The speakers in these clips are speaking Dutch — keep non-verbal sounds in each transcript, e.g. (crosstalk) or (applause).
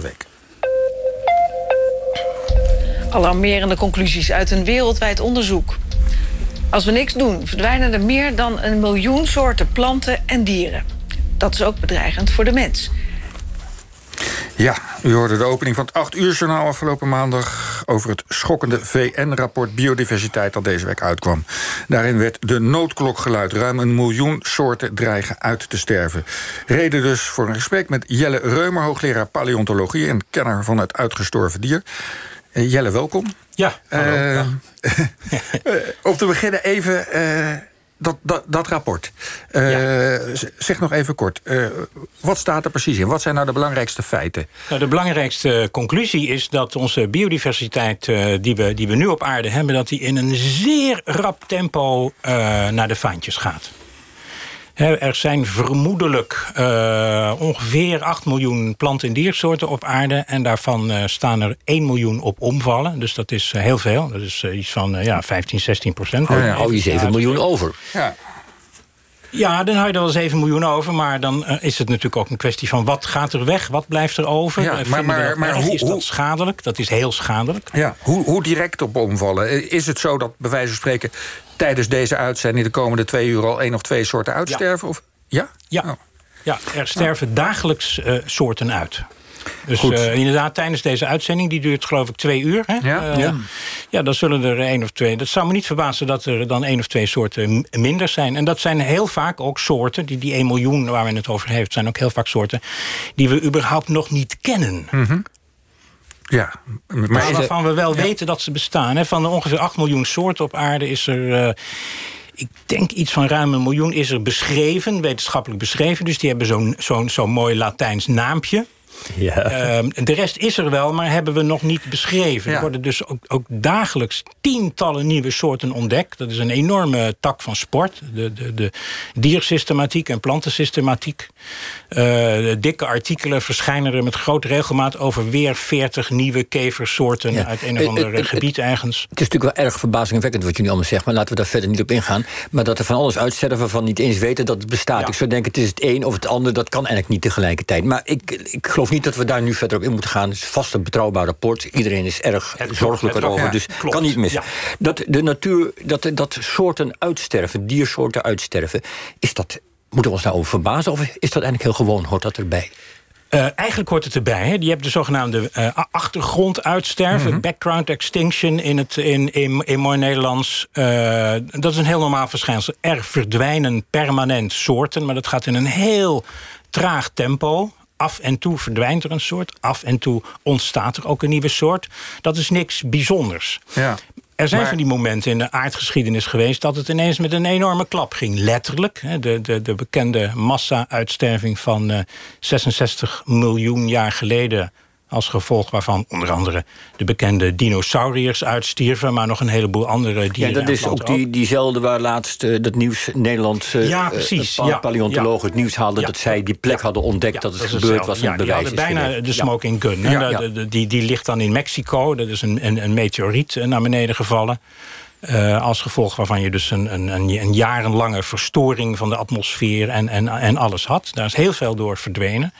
week. Alarmerende conclusies uit een wereldwijd onderzoek. Als we niks doen, verdwijnen er meer dan een miljoen soorten planten en dieren. Dat is ook bedreigend voor de mens. Ja, u hoorde de opening van het 8 uur journaal afgelopen maandag... over het schokkende VN-rapport biodiversiteit dat deze week uitkwam. Daarin werd de noodklok geluid. Ruim een miljoen soorten dreigen uit te sterven. Reden dus voor een gesprek met Jelle Reumer... hoogleraar paleontologie en kenner van het uitgestorven dier. Eh, Jelle, welkom. Ja, hallo. Uh, (laughs) om te beginnen even dat, dat, dat, rapport. Uh, ja. Zeg nog even kort, wat staat er precies in? Wat zijn nou de belangrijkste feiten? Nou, de belangrijkste conclusie is dat onze biodiversiteit... die, we, die we nu op aarde hebben... dat die in een zeer rap tempo naar de vaantjes gaat. Er zijn vermoedelijk uh, ongeveer 8 miljoen plant- en diersoorten op aarde. En daarvan uh, staan er 1 miljoen op omvallen. Dus dat is uh, heel veel. Dat is iets van ja, 15, 16 procent. Oh, ja. Hou je 7 miljoen over. Ja. Ja, dan hou je er wel 7 miljoen over. Maar dan uh, is het natuurlijk ook een kwestie van wat gaat er weg? Wat blijft er over? Ja, maar maar, maar hoe, is dat schadelijk? Dat is heel schadelijk. Ja, hoe, hoe direct op omvallen? Is het zo dat, bij wijze van spreken... tijdens deze uitzending de komende twee uur al één of twee soorten uitsterven? Ja. Of, ja? Ja. Oh. ja, er sterven oh. dagelijks uh, soorten uit. Dus uh, inderdaad, tijdens deze uitzending, die duurt geloof ik twee uur. Hè? Ja. Uh, ja. ja, dan zullen er één of twee... Dat zou me niet verbazen dat er dan één of twee soorten minder zijn. En dat zijn heel vaak ook soorten, die, die 1 miljoen waar men het over heeft... zijn ook heel vaak soorten die we überhaupt nog niet kennen. Mm -hmm. Ja, maar, maar waarvan we wel ja. weten dat ze bestaan. Hè? Van de ongeveer 8 miljoen soorten op aarde is er... Uh, ik denk iets van ruim een miljoen is er beschreven, wetenschappelijk beschreven. Dus die hebben zo'n zo'n zo'n mooi Latijns naampje. Ja. Uh, de rest is er wel, maar hebben we nog niet beschreven. Ja. Er worden dus ook, ook, dagelijks tientallen nieuwe soorten ontdekt. Dat is een enorme tak van sport. De, de, de diersystematiek en plantensystematiek. Uh, dikke artikelen verschijnen er met grote regelmaat... over weer 40 nieuwe keversoorten ja. uit een of ander uh, gebied ergens. Het is natuurlijk wel erg verbazingwekkend wat jullie allemaal zeggen... maar laten we daar verder niet op ingaan. Maar dat er van alles uitsterven van niet eens weten dat het bestaat. Ik zou denken, het is het een of het ander... dat kan eigenlijk niet tegelijkertijd. Maar ik, ik geloof niet dat we daar nu verder op in moeten gaan. Het is vast een betrouwbaar rapport. Iedereen is erg het zorgelijk erover, ja, dus klopt. kan niet mis. Ja. Dat de natuur, dat, dat soorten uitsterven, diersoorten uitsterven... is dat, moeten we ons daarover verbazen of is dat eigenlijk heel gewoon? Hoort dat erbij? Uh, eigenlijk hoort het erbij. Hè. Je hebt de zogenaamde uh, achtergronduitsterven, Mhm. mm -hmm. background extinction in, het, in, in, in mooi Nederlands. Uh, dat is een heel normaal verschijnsel. Er verdwijnen permanent soorten, maar dat gaat in een heel traag tempo. Af en toe verdwijnt er een soort. Af en toe ontstaat er ook een nieuwe soort. Dat is niks bijzonders. Ja. Er zijn Maar- van die momenten in de aardgeschiedenis geweest... dat het ineens met een enorme klap ging. Letterlijk. De, de, de bekende massa-uitsterving van eh, 66 miljoen jaar geleden... als gevolg waarvan onder andere de bekende dinosauriërs uitstierven... maar nog een heleboel andere Ja, dieren dat en is ook die, diezelfde waar laatst eh, dat nieuws Nederlandse Ja, eh, precies, pa- ja, paleontologen ja. het nieuws haalden... Ja. dat zij die plek hadden ontdekt Ja, dat het gebeurd was ja, die bewijs hadden is bijna de Ja. smoking gun. Ja, ja. De- de- die, die ligt dan in Mexico. Dat is een, een, een meteoriet eh, naar beneden gevallen. Eh, als gevolg waarvan je dus een, een, een, een jarenlange verstoring van de atmosfeer en, en, en alles had. Daar is heel veel door verdwenen.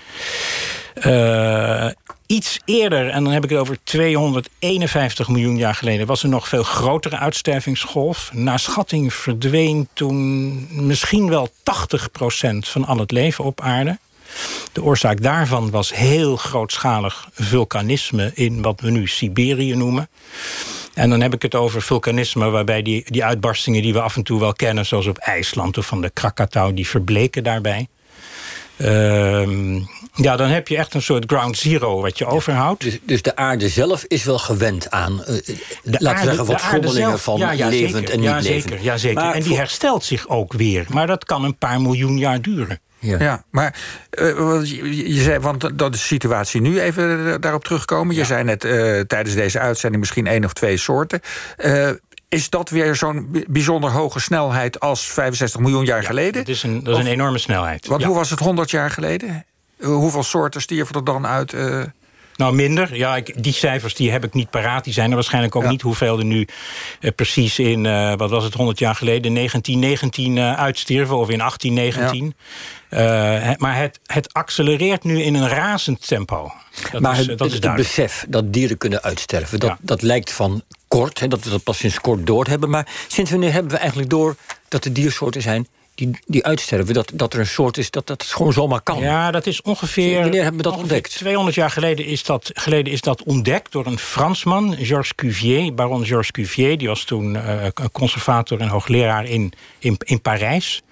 Eh, iets eerder, en dan heb ik het over 251 miljoen jaar geleden... was er nog veel grotere uitstervingsgolf. Naar schatting verdween toen misschien wel 80% van al het leven op aarde. De oorzaak daarvan was heel grootschalig vulkanisme... in wat we nu Siberië noemen. En dan heb ik het over vulkanisme waarbij die, die uitbarstingen die we af en toe wel kennen... zoals op IJsland of van de Krakatau, die verbleken daarbij. Ehm, ja, dan heb je echt een soort ground zero wat je overhoudt. Dus, dus de aarde zelf is wel gewend aan, eh, laten we aarde- zeggen, wat de aarde schommelingen zelf- van ja, ja, levend zeker, en niet ja, levend. Zeker, ja, zeker. Maar en die voor- herstelt zich ook weer. Maar dat kan een paar miljoen jaar duren. Ja. Ja, maar eh, want je, je zei, want dat is de situatie nu even eh, daarop terugkomen. Je Ja. zei net eh, tijdens deze uitzending misschien één of twee soorten. Eh, is dat weer zo'n bi- bijzonder hoge snelheid als 65 miljoen jaar geleden? Dat is een, dat is een enorme snelheid. Want Ja. hoe was het 100 jaar geleden? Eh, Hoeveel soorten stierven er dan uit? eh? Nou, minder. Ja, ik, die cijfers die heb ik niet paraat. Die zijn er waarschijnlijk ook niet hoeveel er nu eh, precies in, wat was het, 100 jaar geleden, 1919 uh, uitstierven of in 1819. Ja. maar het, het accelereert nu in een razend tempo. Dat maar is, het, dat is het besef dat dieren kunnen uitsterven, dat, dat lijkt van kort, hè, dat we dat pas sinds kort door hebben. Maar sinds wanneer hebben we eigenlijk door dat er diersoorten zijn die, die uitsterven. Dat, dat er een soort is dat dat gewoon zomaar kan. Ja, dat is ongeveer. Wanneer hebben we dat ontdekt? 200 jaar geleden is, dat, geleden is dat ontdekt door een Fransman, Georges Cuvier, baron Georges Cuvier. Die was toen uh, conservator en hoogleraar in, in, in Parijs.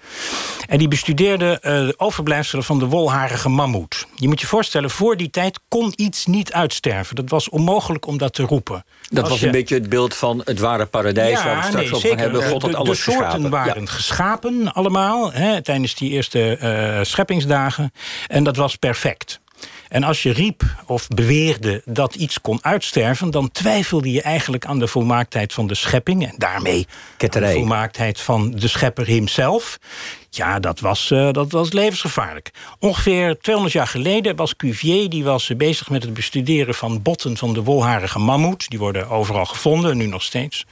En die bestudeerde uh, de overblijfselen van de wolharige mammoet. Je moet je voorstellen, voor die tijd kon iets niet uitsterven. Dat was onmogelijk om dat te roepen. Dat was een beetje het beeld van het ware paradijs ja, waar we straks nee, over hebben. God had de, alles de soorten waren geschapen allemaal hè, tijdens die eerste uh, scheppingsdagen. En dat was perfect. En als je riep of beweerde dat iets kon uitsterven... dan twijfelde je eigenlijk aan de volmaaktheid van de schepping... en daarmee Ketterij. de volmaaktheid van de schepper himself. Ja, dat was, uh, dat was levensgevaarlijk. Ongeveer 200 jaar geleden was Cuvier die was bezig met het bestuderen van botten van de wolharige mammoet. Die worden overal gevonden, nu nog steeds.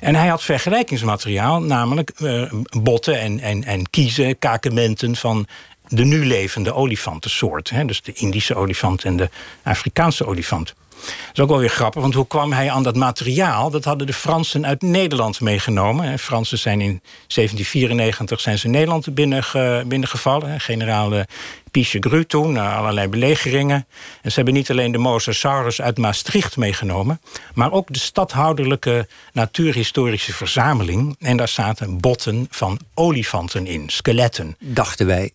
En hij had vergelijkingsmateriaal, namelijk uh, botten en, en, en kiezen, kakementen van de nu levende olifantensoort. Hè, dus de Indische olifant en de Afrikaanse olifant. Dat is ook wel weer grappig, want hoe kwam hij aan dat materiaal? Dat hadden de Fransen uit Nederland meegenomen. Fransen zijn in 1794 zijn ze Nederland binnenge, binnengevallen. Generaal eh, Pichegru toen, na allerlei belegeringen. En ze hebben niet alleen de Mosasaurus uit Maastricht meegenomen... maar ook de stadhouderlijke natuurhistorische verzameling. En daar zaten botten van olifanten in, skeletten. Dachten wij.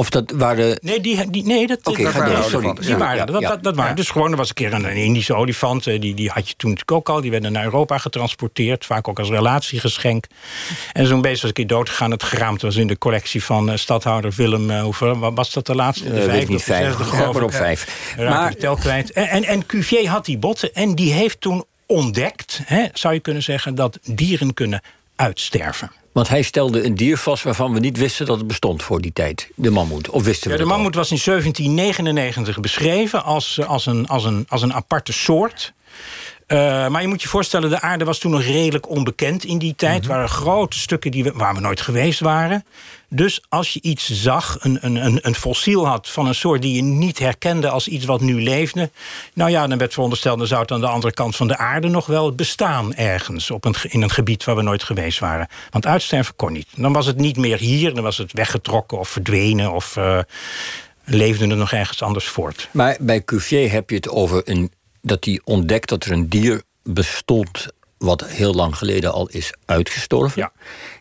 Of dat waren... Nee, die, die, nee dat, okay, dat, nee, sorry. Die waren, dat, dat, dat waren dus gewoon... Er was een keer een, een Indische olifant. Eh, die, die had je toen natuurlijk ook al. Die werden naar Europa getransporteerd. Vaak ook als relatiegeschenk. En zo'n beest was een keer doodgegaan. Het geraamd was in de collectie van uh, stadhouder Willem... Uh, hoeveel was dat de laatste? De uh, vijfde niet vijf. geloof op vijf. Maar, tel kwijt. En, en, en Cuvier had die botten. En die heeft toen ontdekt, hè, zou je kunnen zeggen... dat dieren kunnen uitsterven. Want hij stelde een dier vast waarvan we niet wisten dat het bestond voor die tijd. De mammoet. Of wisten we ja, De mammoet was in 1799 beschreven als, als, een, als, een, als een aparte soort. Uh, maar je moet je voorstellen, de aarde was toen nog redelijk onbekend in die tijd. Mm waren grote stukken die we, waar we nooit geweest waren. Dus als je iets zag, een, een, een fossiel had van een soort die je niet herkende als iets wat nu leefde. Nou ja, dan werd verondersteld, dan zou het aan de andere kant van de aarde nog wel bestaan ergens. Op een, in een gebied waar we nooit geweest waren. Want uitsterven kon niet. Dan was het niet meer hier, dan was het weggetrokken of verdwenen of. Uh, leefde er nog ergens anders voort. Maar bij Cuvier heb je het over een dat hij ontdekt dat er een dier bestond wat heel lang geleden al is uitgestorven. Ja.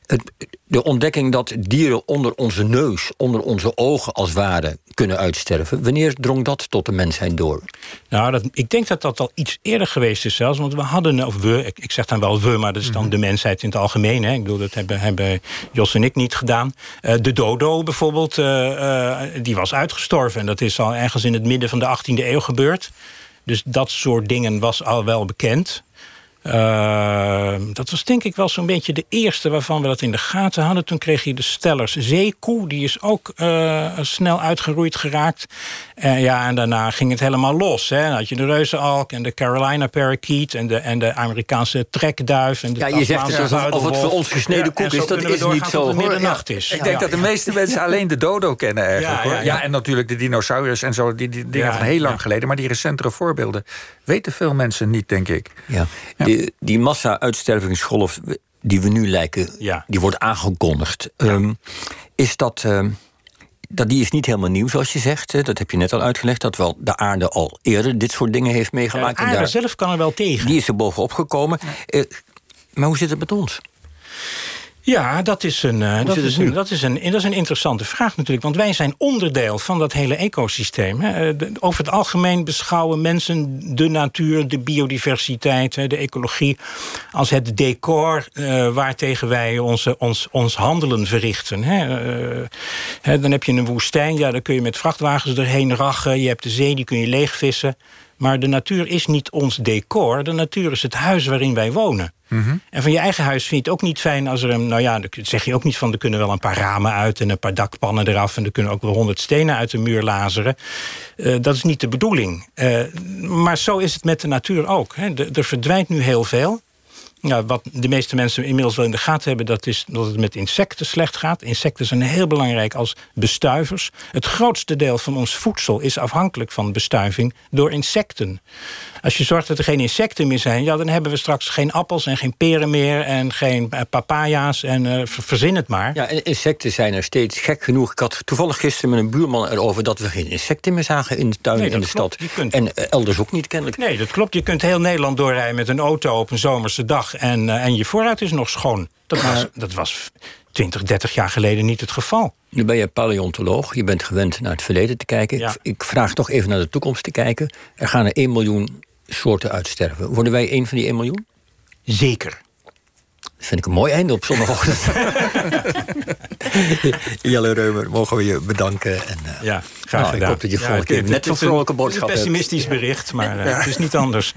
Het, de ontdekking dat dieren onder onze neus, onder onze ogen als ware kunnen uitsterven. Wanneer drong dat tot de mensheid door? Nou, dat, ik denk dat dat al iets eerder geweest is zelfs. Want we hadden, of we, ik, ik zeg dan wel we, maar dat is dan mhm. de mensheid in het algemeen. Hè. Ik bedoel, dat hebben, hebben Jos en ik niet gedaan. Uh, de dodo bijvoorbeeld, uh, uh, die was uitgestorven. En dat is al ergens in het midden van de 18e eeuw gebeurd. Dus dat soort dingen was al wel bekend. Uh, dat was denk ik wel zo'n beetje de eerste waarvan we dat in de gaten hadden. Toen kreeg je de Stellers zeekoe. Die is ook uh, snel uitgeroeid geraakt. Uh, ja, en daarna ging het helemaal los. Hè. Dan had je de reuzenalk en de Carolina parakeet... en de, en de Amerikaanse trekduif. En de ja, je zegt het alsof of het voor ons gesneden koek is. Dat is niet zo. middernacht is. Ik denk dat de meeste mensen (laughs) alleen de dodo kennen eigenlijk. Hoor. Ja, en natuurlijk de dinosaurus en zo. Die, die dingen van heel lang geleden. Maar die recentere voorbeelden weten veel mensen niet, denk ik. Ja die, die massa-uitstervingsgolf die we nu lijken, ja. die wordt aangekondigd. Um, is dat. Um, dat, die is niet helemaal nieuw, zoals je zegt. Dat heb je net al uitgelegd. Dat wel de aarde al eerder dit soort dingen heeft meegemaakt. Ja, de aarde zelf kan er wel tegen. Die is er bovenop gekomen. Ja. Uh, maar hoe zit het met ons? Ja, dat is, een, uh, dat, is een, dat, is een, dat is een interessante vraag natuurlijk. Want wij zijn onderdeel van dat hele ecosysteem. Hè. Eh, over het algemeen beschouwen mensen de natuur, de biodiversiteit, de ecologie... als het decor uh, waartegen wij onze, ons, ons handelen verrichten. Hè. Uh, hè, dan heb je een woestijn, ja, daar kun je met vrachtwagens erheen rachen. Je hebt de zee, die kun je leegvissen. Maar de natuur is niet ons decor. De natuur is het huis waarin wij wonen. En van je eigen huis vind je het ook niet fijn als er een... Nou ja, dan zeg je ook niet van... er kunnen wel een paar ramen uit en een paar dakpannen eraf... en er kunnen ook wel honderd stenen uit de muur lazeren. Uh, dat is niet de bedoeling. Uh, maar zo is het met de natuur ook. Hè. De, er verdwijnt nu heel veel. Ja, wat de meeste mensen inmiddels wel in de gaten hebben... dat is dat het met insecten slecht gaat. Insecten zijn heel belangrijk als bestuivers. Het grootste deel van ons voedsel is afhankelijk van bestuiving door insecten. Als je zorgt dat er geen insecten meer zijn... Ja, dan hebben we straks geen appels en geen peren meer... en geen papaya's en uh, verzin het maar. Ja, en insecten zijn er steeds gek genoeg. Ik had toevallig gisteren met een buurman erover... dat we geen insecten meer zagen in de tuin nee, in de klopt. stad. En elders ook niet, kennelijk. Nee, dat klopt. Je kunt heel Nederland doorrijden met een auto op een zomerse dag... en, uh, en je vooruit is nog schoon. Dat was, dat was 20, 30 jaar geleden niet het geval. Nu ben je paleontoloog, je bent gewend naar het verleden te kijken. Ja. Ik, ik vraag toch even naar de toekomst te kijken. Er gaan er 1 miljoen soorten uitsterven. Worden wij een van die 1 miljoen? Zeker. Dat vind ik een mooi einde op zondagochtend. (laughs) Jelle Reumer, mogen we je bedanken. En, uh, ja, graag nou, gedaan. Ik hoop dat je ja, volgende keer net zo'n vrolijke boodschap hebt. Het is een pessimistisch bericht, maar uh, ja. het is niet anders.